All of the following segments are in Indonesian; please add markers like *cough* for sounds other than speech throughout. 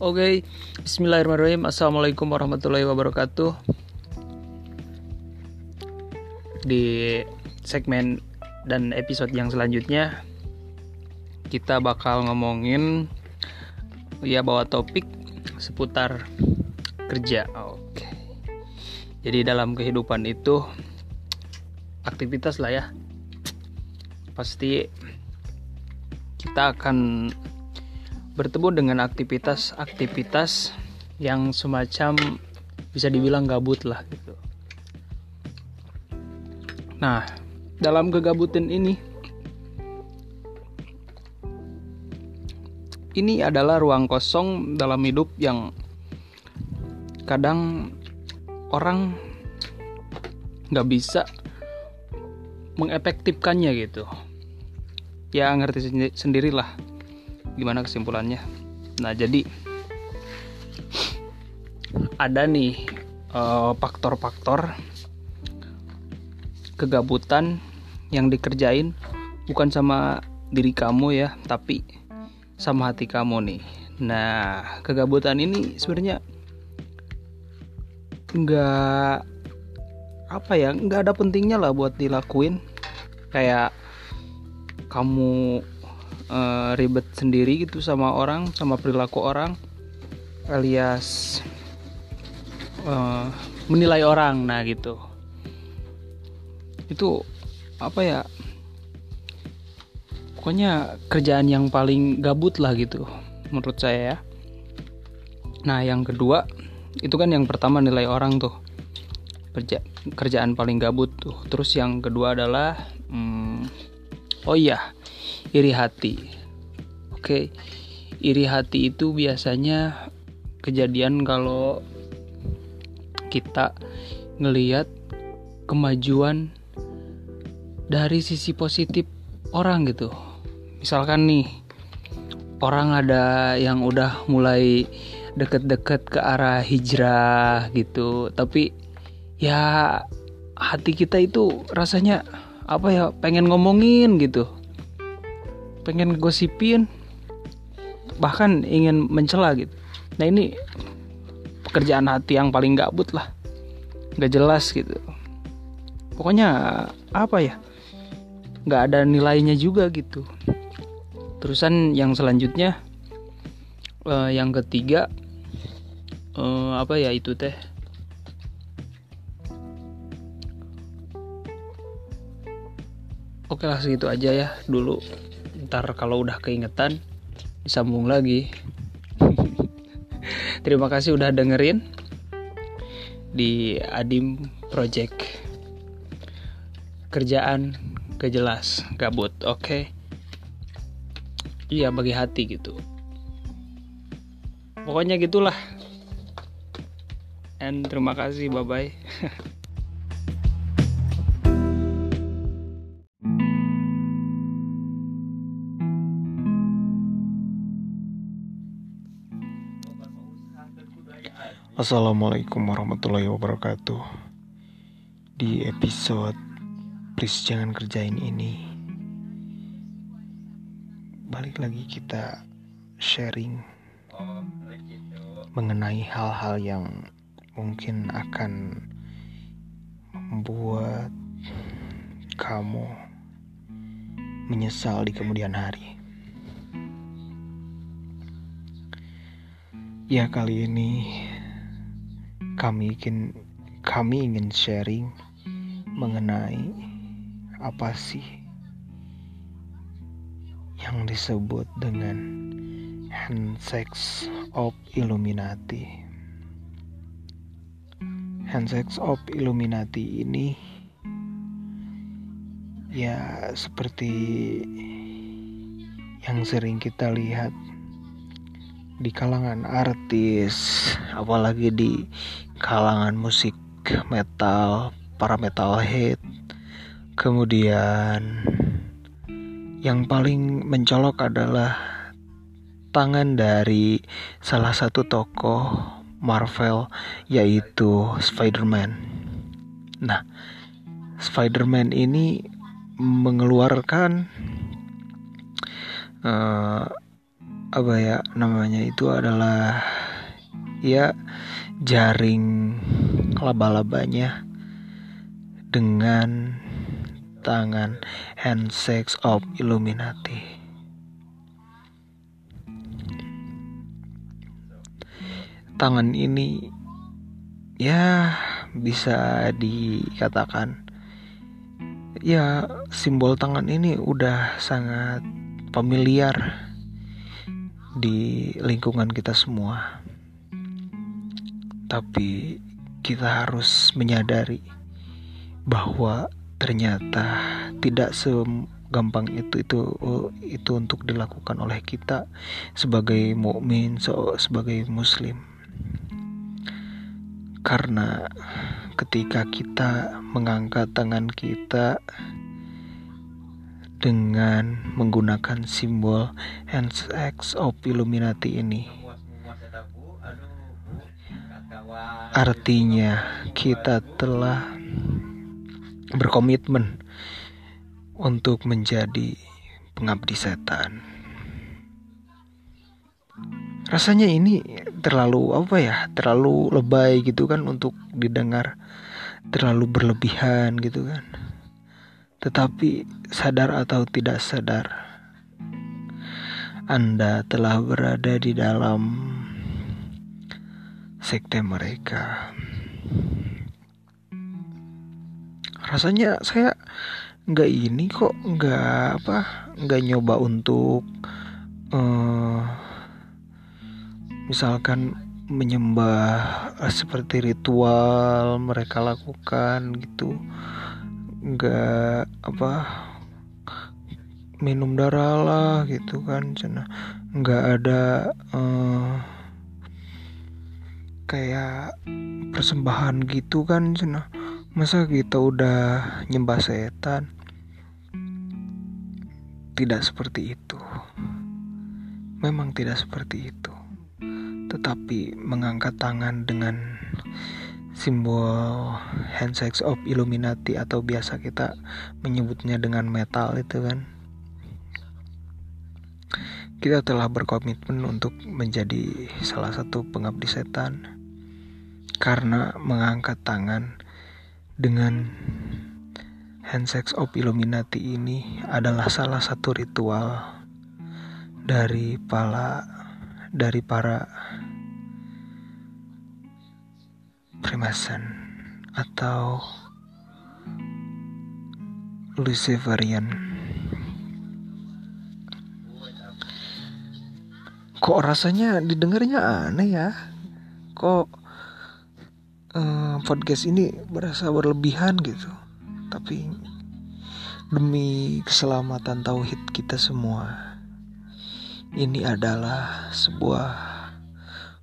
Oke, Bismillahirrahmanirrahim. Assalamualaikum warahmatullahi wabarakatuh. Di segmen dan episode yang selanjutnya kita bakal ngomongin ya bawa topik seputar kerja. Oke. Jadi dalam kehidupan itu aktivitas lah ya. Pasti kita akan bertemu dengan aktivitas-aktivitas yang semacam bisa dibilang gabut lah gitu. Nah, dalam kegabutan ini ini adalah ruang kosong dalam hidup yang kadang orang nggak bisa mengefektifkannya gitu ya ngerti sendirilah gimana kesimpulannya? Nah jadi ada nih faktor faktor-faktor kegabutan yang dikerjain bukan sama diri kamu ya tapi sama hati kamu nih. Nah kegabutan ini sebenarnya nggak apa ya nggak ada pentingnya lah buat dilakuin. Kayak kamu uh, ribet sendiri gitu sama orang sama perilaku orang alias uh, menilai orang nah gitu. Itu apa ya? Pokoknya kerjaan yang paling gabut lah gitu menurut saya ya. Nah yang kedua itu kan yang pertama nilai orang tuh. Kerja kerjaan paling gabut tuh. Terus yang kedua adalah hmm, oh iya iri hati. Oke, iri hati itu biasanya kejadian kalau kita ngeliat kemajuan dari sisi positif orang gitu. Misalkan nih, orang ada yang udah mulai deket-deket ke arah hijrah gitu, tapi ya hati kita itu rasanya apa ya pengen ngomongin gitu pengen gosipin bahkan ingin mencela gitu. Nah ini pekerjaan hati yang paling gabut lah. Nggak jelas gitu. Pokoknya apa ya? Nggak ada nilainya juga gitu. Terusan yang selanjutnya uh, yang ketiga uh, apa ya itu teh? Oke lah segitu aja ya dulu ntar kalau udah keingetan disambung lagi. *laughs* Terima kasih udah dengerin di Adim Project. Kerjaan kejelas gabut oke? Okay? iya bagi hati gitu. Pokoknya gitulah. And terima kasih bye bye *laughs* Assalamualaikum warahmatullahi wabarakatuh. Di episode Please jangan kerjain ini Balik lagi kita sharing Mengenai hal-hal yang mungkin akan Membuat kamu menyesal di kemudian hari. Ya kali ini kami ingin kami ingin sharing mengenai apa sih yang disebut dengan handshakes of Illuminati. Handshakes of Illuminati ini ya seperti yang sering kita lihat di kalangan artis, apalagi di kalangan musik metal, para metalhead. Kemudian yang paling mencolok adalah tangan dari salah satu tokoh Marvel yaitu Spider-Man. Nah, Spider-Man ini mengeluarkan uh, apa ya namanya itu adalah ya jaring laba-labanya dengan tangan handshake of Illuminati. Tangan ini ya bisa dikatakan ya simbol tangan ini udah sangat familiar di lingkungan kita semua. Tapi kita harus menyadari bahwa ternyata tidak segampang itu itu itu untuk dilakukan oleh kita sebagai mukmin sebagai muslim karena ketika kita mengangkat tangan kita dengan menggunakan simbol hands X of Illuminati ini. Artinya kita telah berkomitmen untuk menjadi pengabdi setan. Rasanya ini terlalu apa ya terlalu lebay gitu kan untuk didengar. Terlalu berlebihan gitu kan tetapi sadar atau tidak sadar Anda telah berada di dalam sekte mereka. Rasanya saya nggak ini kok nggak apa nggak nyoba untuk uh, misalkan menyembah eh, seperti ritual mereka lakukan gitu nggak apa minum darah lah gitu kan cina. Nggak ada uh, kayak persembahan gitu kan cina. Masa kita udah nyembah setan? Tidak seperti itu. Memang tidak seperti itu. Tetapi mengangkat tangan dengan simbol handshake of Illuminati atau biasa kita menyebutnya dengan metal itu kan. Kita telah berkomitmen untuk menjadi salah satu pengabdi setan karena mengangkat tangan dengan handshake of Illuminati ini adalah salah satu ritual dari para dari para Freemason atau Luciferian. Kok rasanya didengarnya aneh ya? Kok uh, podcast ini berasa berlebihan gitu? Tapi demi keselamatan tauhid kita semua ini adalah sebuah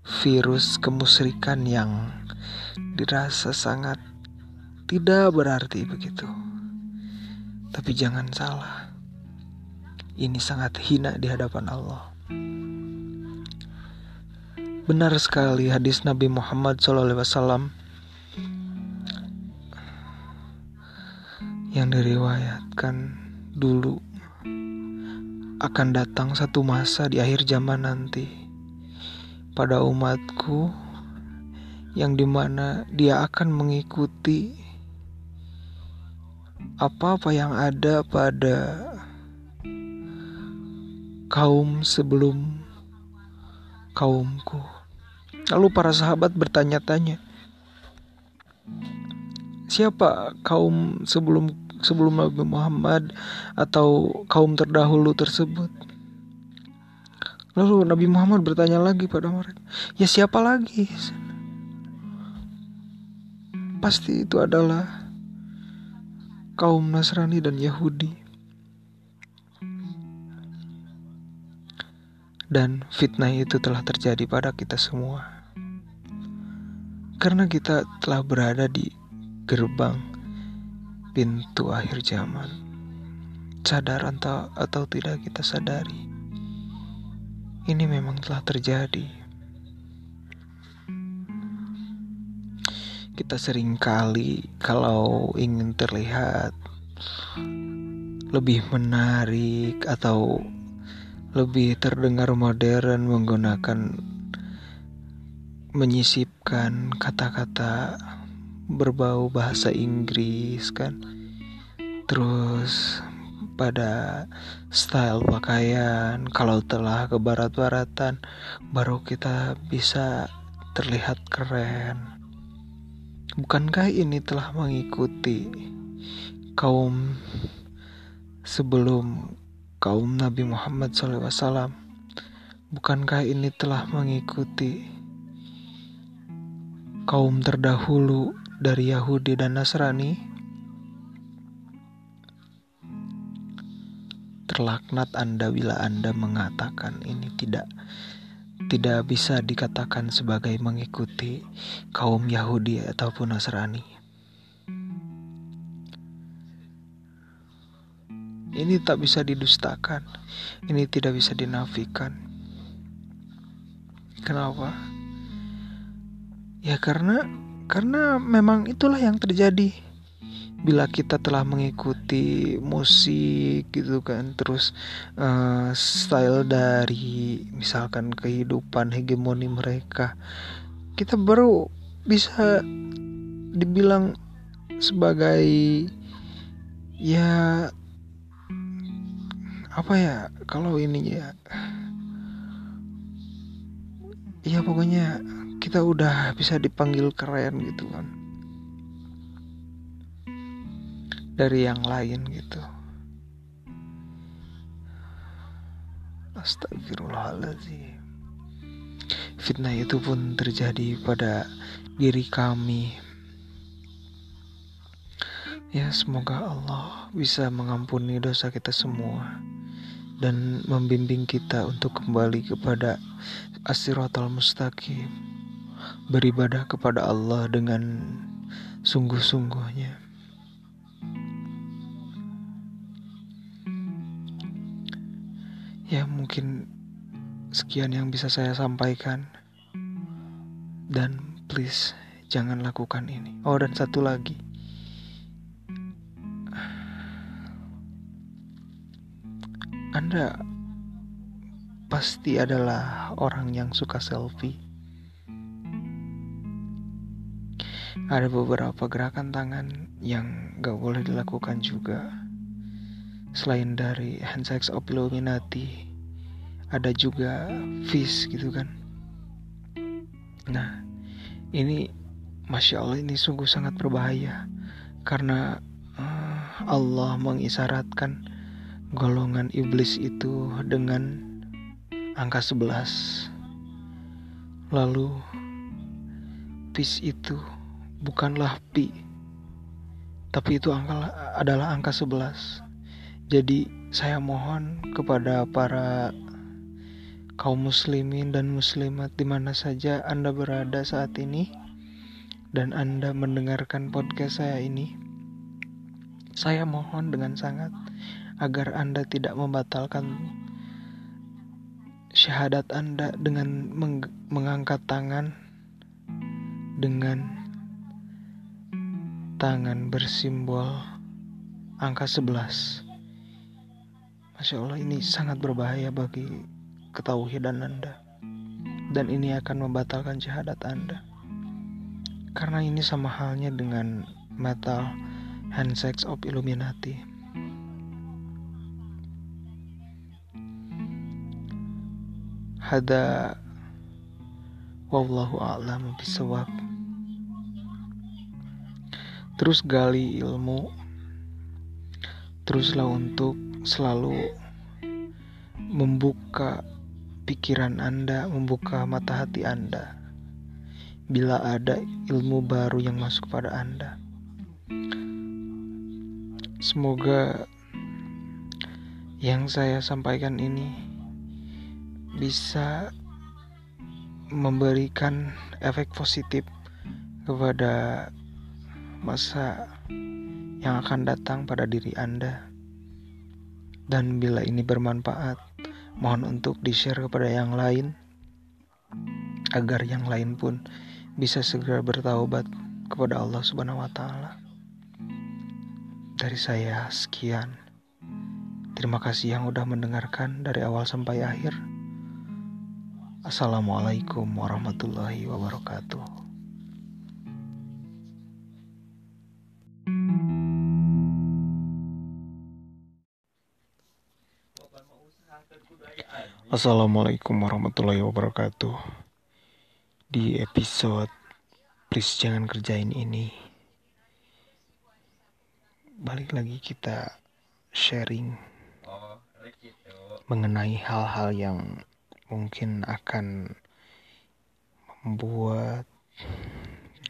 virus kemusrikan yang dirasa sangat tidak berarti begitu. Tapi jangan salah, ini sangat hina di hadapan Allah. Benar sekali hadis Nabi Muhammad SAW yang diriwayatkan dulu akan datang satu masa di akhir zaman nanti pada umatku yang di mana dia akan mengikuti apa-apa yang ada pada kaum sebelum kaumku. Lalu para sahabat bertanya-tanya, siapa kaum sebelum sebelum Nabi Muhammad atau kaum terdahulu tersebut. Lalu Nabi Muhammad bertanya lagi pada mereka, "Ya siapa lagi?" Pasti itu adalah kaum Nasrani dan Yahudi. Dan fitnah itu telah terjadi pada kita semua. Karena kita telah berada di gerbang pintu akhir zaman. Sadar atau, atau tidak kita sadari, ini memang telah terjadi. Kita sering kali kalau ingin terlihat lebih menarik atau lebih terdengar modern menggunakan menyisipkan kata-kata berbau bahasa Inggris kan terus pada style pakaian. Kalau telah ke barat-baratan baru kita bisa terlihat keren. Bukankah ini telah mengikuti kaum sebelum kaum Nabi Muhammad SAW bukankah ini telah mengikuti kaum terdahulu dari Yahudi dan Nasrani, terlaknat Anda bila Anda mengatakan ini tidak tidak bisa dikatakan sebagai mengikuti kaum Yahudi ataupun Nasrani. Ini tak bisa didustakan. Ini tidak bisa dinafikan. Kenapa? Ya karena karena memang itulah yang terjadi bila kita telah mengikuti musik gitu kan terus uh, style dari misalkan kehidupan hegemoni mereka kita baru bisa dibilang sebagai ya apa ya kalau ini ya ya pokoknya kita udah bisa dipanggil keren gitu kan dari yang lain gitu. Astagfirullahaladzim Fitnah itu pun terjadi pada diri kami. Ya semoga Allah bisa mengampuni dosa kita semua Dan membimbing kita untuk kembali kepada Asiratul Mustaqim. Beribadah kepada Allah dengan sungguh-sungguhnya. Ya, mungkin sekian yang bisa saya sampaikan, dan please jangan lakukan ini. Oh, dan satu lagi, Anda pasti adalah orang yang suka selfie. Ada beberapa gerakan tangan yang gak boleh dilakukan juga. Selain dari handshake of Illuminati, ada juga fish gitu kan. Nah, ini Masya Allah ini sungguh sangat berbahaya. Karena uh, Allah mengisyaratkan golongan iblis itu dengan angka 11 lalu peace itu bukanlah pi tapi itu angka adalah angka 11 jadi saya mohon kepada para kaum muslimin dan muslimat di mana saja Anda berada saat ini dan Anda mendengarkan podcast saya ini saya mohon dengan sangat agar Anda tidak membatalkan syahadat Anda dengan meng mengangkat tangan dengan tangan bersimbol angka 11. Masya Allah ini sangat berbahaya bagi ketauhidan Anda. Dan ini akan membatalkan syahadat Anda. Karena ini sama halnya dengan metal handshakes of Illuminati. Hada wallahu a'lam bisawab terus gali ilmu teruslah untuk selalu membuka pikiran Anda, membuka mata hati Anda. Bila ada ilmu baru yang masuk pada Anda, semoga yang saya sampaikan ini bisa memberikan efek positif kepada masa yang akan datang pada diri Anda. Dan bila ini bermanfaat, mohon untuk di-share kepada yang lain agar yang lain pun bisa segera bertaubat kepada Allah Subhanahu wa taala. Dari saya sekian. Terima kasih yang udah mendengarkan dari awal sampai akhir. Assalamualaikum warahmatullahi wabarakatuh. Assalamualaikum warahmatullahi wabarakatuh. Di episode Please jangan kerjain ini. Balik lagi kita sharing mengenai hal-hal yang mungkin akan membuat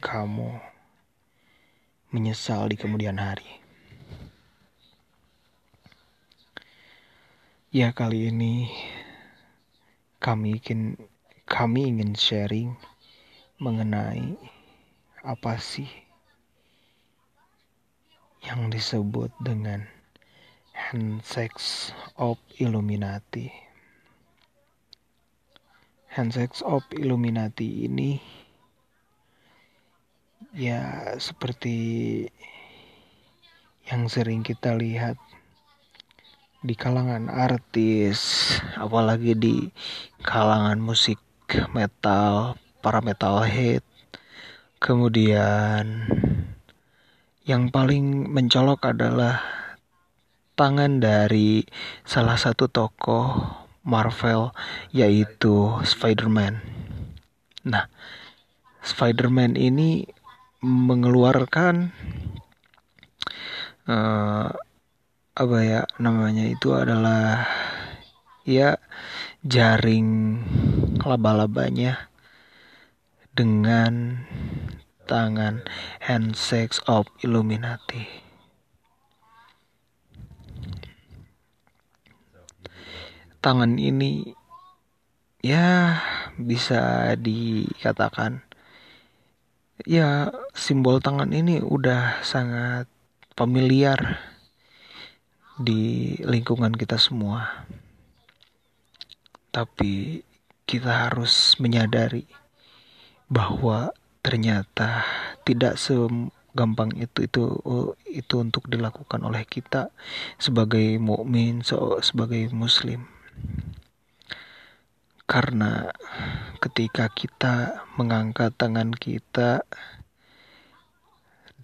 kamu menyesal di kemudian hari. Ya kali ini kami ingin kami ingin sharing mengenai apa sih yang disebut dengan handshakes of Illuminati. Handshake of Illuminati ini ya seperti yang sering kita lihat di kalangan artis, apalagi di kalangan musik metal, para metalhead. Kemudian yang paling mencolok adalah tangan dari salah satu tokoh Marvel yaitu Spider-Man. Nah, Spider-Man ini mengeluarkan uh, apa ya namanya itu adalah ya jaring laba-labanya dengan tangan handshakes of Illuminati. tangan ini ya bisa dikatakan ya simbol tangan ini udah sangat familiar di lingkungan kita semua. Tapi kita harus menyadari bahwa ternyata tidak segampang itu itu itu untuk dilakukan oleh kita sebagai mukmin sebagai muslim. Karena ketika kita mengangkat tangan kita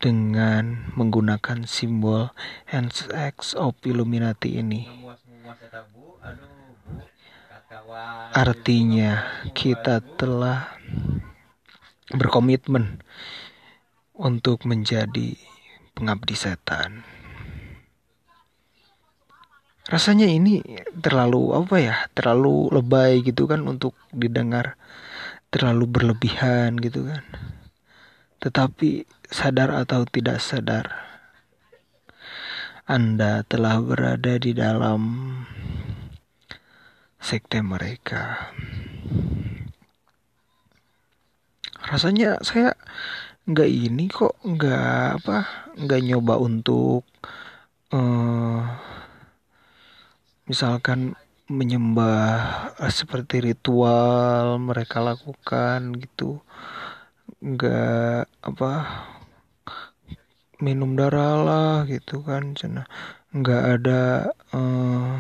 dengan menggunakan simbol handshake of Illuminati ini. Artinya kita telah berkomitmen untuk menjadi pengabdi setan. Rasanya ini terlalu apa ya terlalu lebay gitu kan untuk didengar. Terlalu berlebihan gitu kan. Tetapi sadar atau tidak sadar Anda telah berada di dalam sekte mereka. Rasanya saya nggak ini kok nggak apa nggak nyoba untuk uh, misalkan menyembah eh, seperti ritual mereka lakukan gitu. Nggak apa minum darah lah gitu kan cina. Nggak ada uh,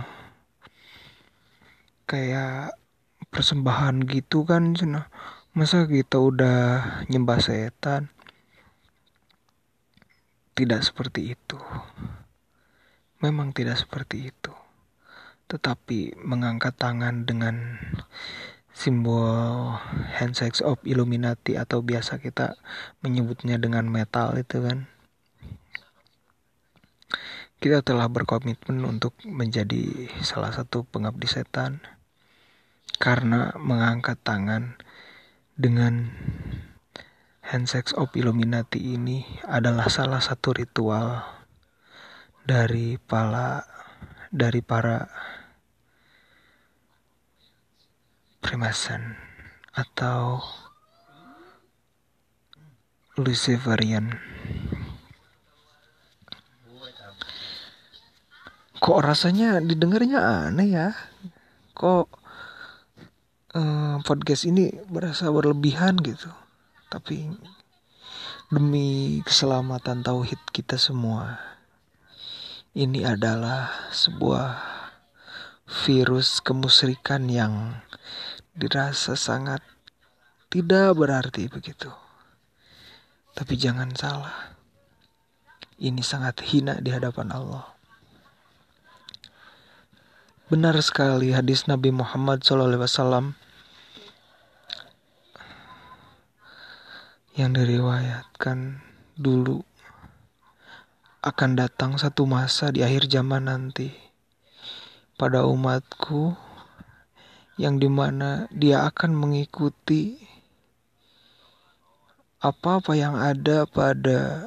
kayak persembahan gitu kan cina. Masa kita udah nyembah setan? Tidak seperti itu. Memang tidak seperti itu. Tetapi mengangkat tangan dengan simbol handshake of Illuminati atau biasa kita menyebutnya dengan metal itu kan kita telah berkomitmen untuk menjadi salah satu pengabdi setan karena mengangkat tangan dengan handshake of Illuminati ini adalah salah satu ritual dari para dari para Freemason atau Luciferian. Kok rasanya didengarnya aneh ya? Kok uh, podcast ini berasa berlebihan gitu? Tapi demi keselamatan tauhid kita semua, ini adalah sebuah virus kemusrikan yang dirasa sangat tidak berarti begitu. Tapi jangan salah. Ini sangat hina di hadapan Allah. Benar sekali hadis Nabi Muhammad SAW yang diriwayatkan dulu akan datang satu masa di akhir zaman nanti pada umatku yang di mana dia akan mengikuti apa-apa yang ada pada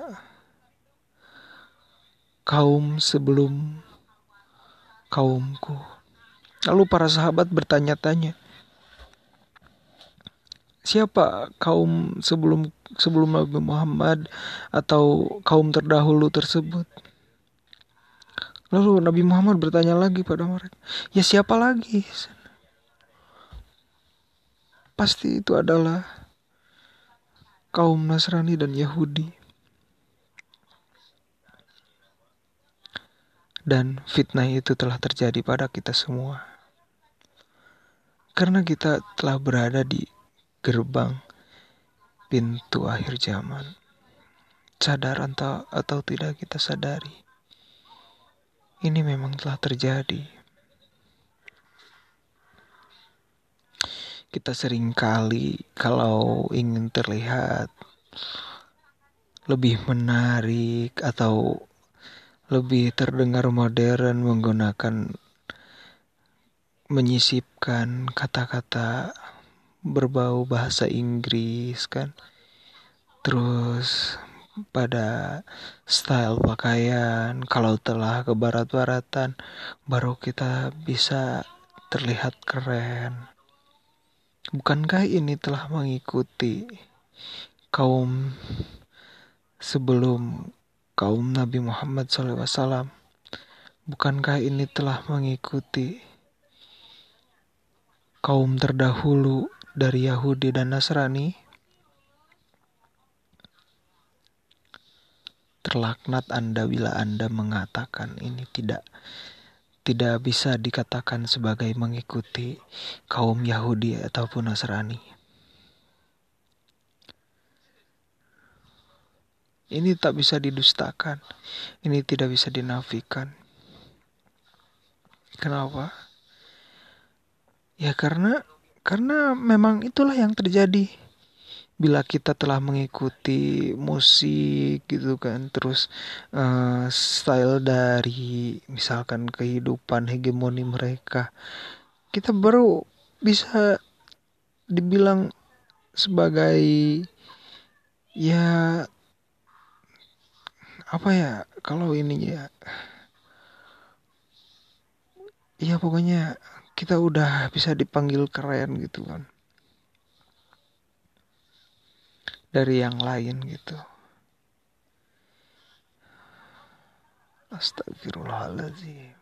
kaum sebelum kaumku. Lalu para sahabat bertanya-tanya, siapa kaum sebelum sebelum Nabi Muhammad atau kaum terdahulu tersebut? Lalu Nabi Muhammad bertanya lagi pada mereka, ya siapa lagi? Pasti itu adalah kaum Nasrani dan Yahudi. Dan fitnah itu telah terjadi pada kita semua. Karena kita telah berada di gerbang pintu akhir zaman. Sadar atau, atau tidak kita sadari. Ini memang telah terjadi. Kita sering kali kalau ingin terlihat lebih menarik atau lebih terdengar modern menggunakan menyisipkan kata-kata berbau bahasa Inggris kan? Terus pada style pakaian kalau telah ke barat-baratan baru kita bisa terlihat keren. Bukankah ini telah mengikuti kaum sebelum kaum Nabi Muhammad SAW, bukankah ini telah mengikuti kaum terdahulu dari Yahudi dan Nasrani? Terlaknat Anda bila Anda mengatakan ini tidak tidak bisa dikatakan sebagai mengikuti kaum Yahudi ataupun Nasrani. Ini tak bisa didustakan. Ini tidak bisa dinafikan. Kenapa? Ya karena karena memang itulah yang terjadi. Bila kita telah mengikuti musik gitu kan, terus uh, style dari misalkan kehidupan hegemoni mereka, kita baru bisa dibilang sebagai ya apa ya kalau ini ya ya pokoknya kita udah bisa dipanggil keren gitu kan. Dari yang lain gitu. Astagfirullahaladzim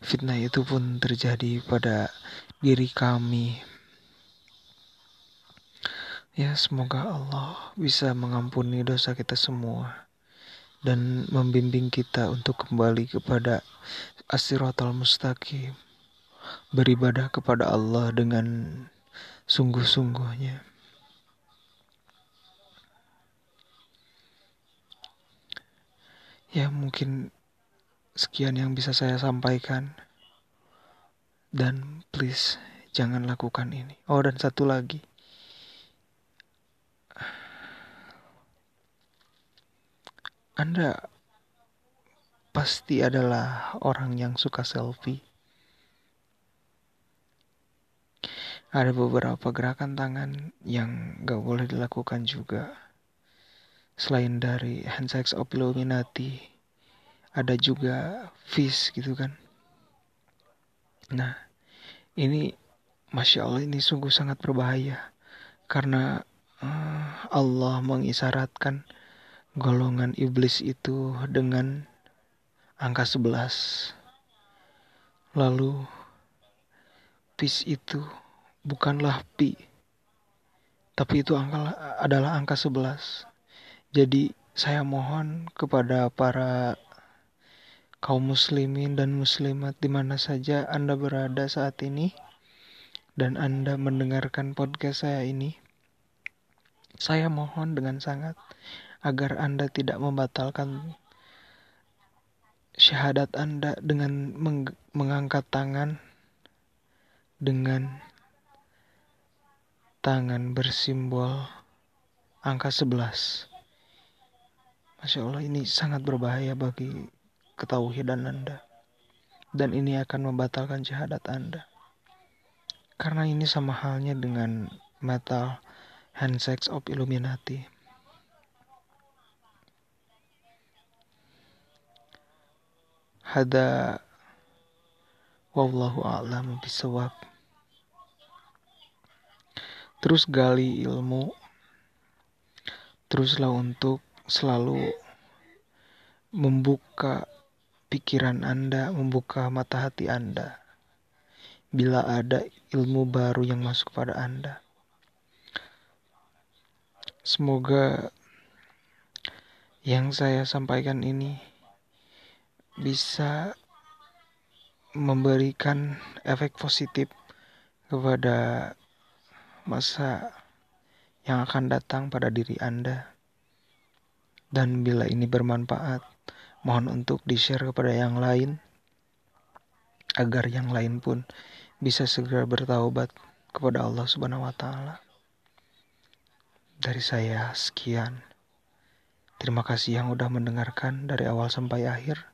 Fitnah itu pun terjadi pada diri kami. Ya semoga Allah bisa mengampuni dosa kita semua dan membimbing kita untuk kembali kepada As-Siratal Mustaqim. Beribadah kepada Allah dengan sungguh-sungguhnya. Ya mungkin sekian yang bisa saya sampaikan. Dan please jangan lakukan ini. Oh dan satu lagi. Anda pasti adalah orang yang suka selfie. Ada beberapa gerakan tangan yang gak boleh dilakukan juga. Selain dari handshake of Illuminati, ada juga fish gitu kan. Nah, ini Masya Allah ini sungguh sangat berbahaya. Karena uh, Allah mengisyaratkan golongan iblis itu dengan angka 11. Lalu pis itu bukanlah pi, tapi itu angka adalah angka 11. Jadi saya mohon kepada para kaum muslimin dan muslimat di mana saja Anda berada saat ini, dan Anda mendengarkan podcast saya ini, saya mohon dengan sangat agar Anda tidak membatalkan syahadat Anda dengan meng mengangkat tangan dengan tangan bersimbol angka 11. Masya Allah ini sangat berbahaya bagi ketauhidan Anda. Dan ini akan membatalkan syahadat Anda. Karena ini sama halnya dengan metal handshakes of Illuminati. Hada wallahu a'lam bisawab. Terus gali ilmu. Teruslah untuk selalu membuka pikiran Anda, membuka mata hati Anda. Bila ada ilmu baru yang masuk pada Anda. Semoga yang saya sampaikan ini bisa memberikan efek positif kepada masa yang akan datang pada diri Anda. Dan bila ini bermanfaat, mohon untuk di-share kepada yang lain agar yang lain pun bisa segera bertaubat kepada Allah Subhanahu wa taala. Dari saya sekian. Terima kasih yang udah mendengarkan dari awal sampai akhir.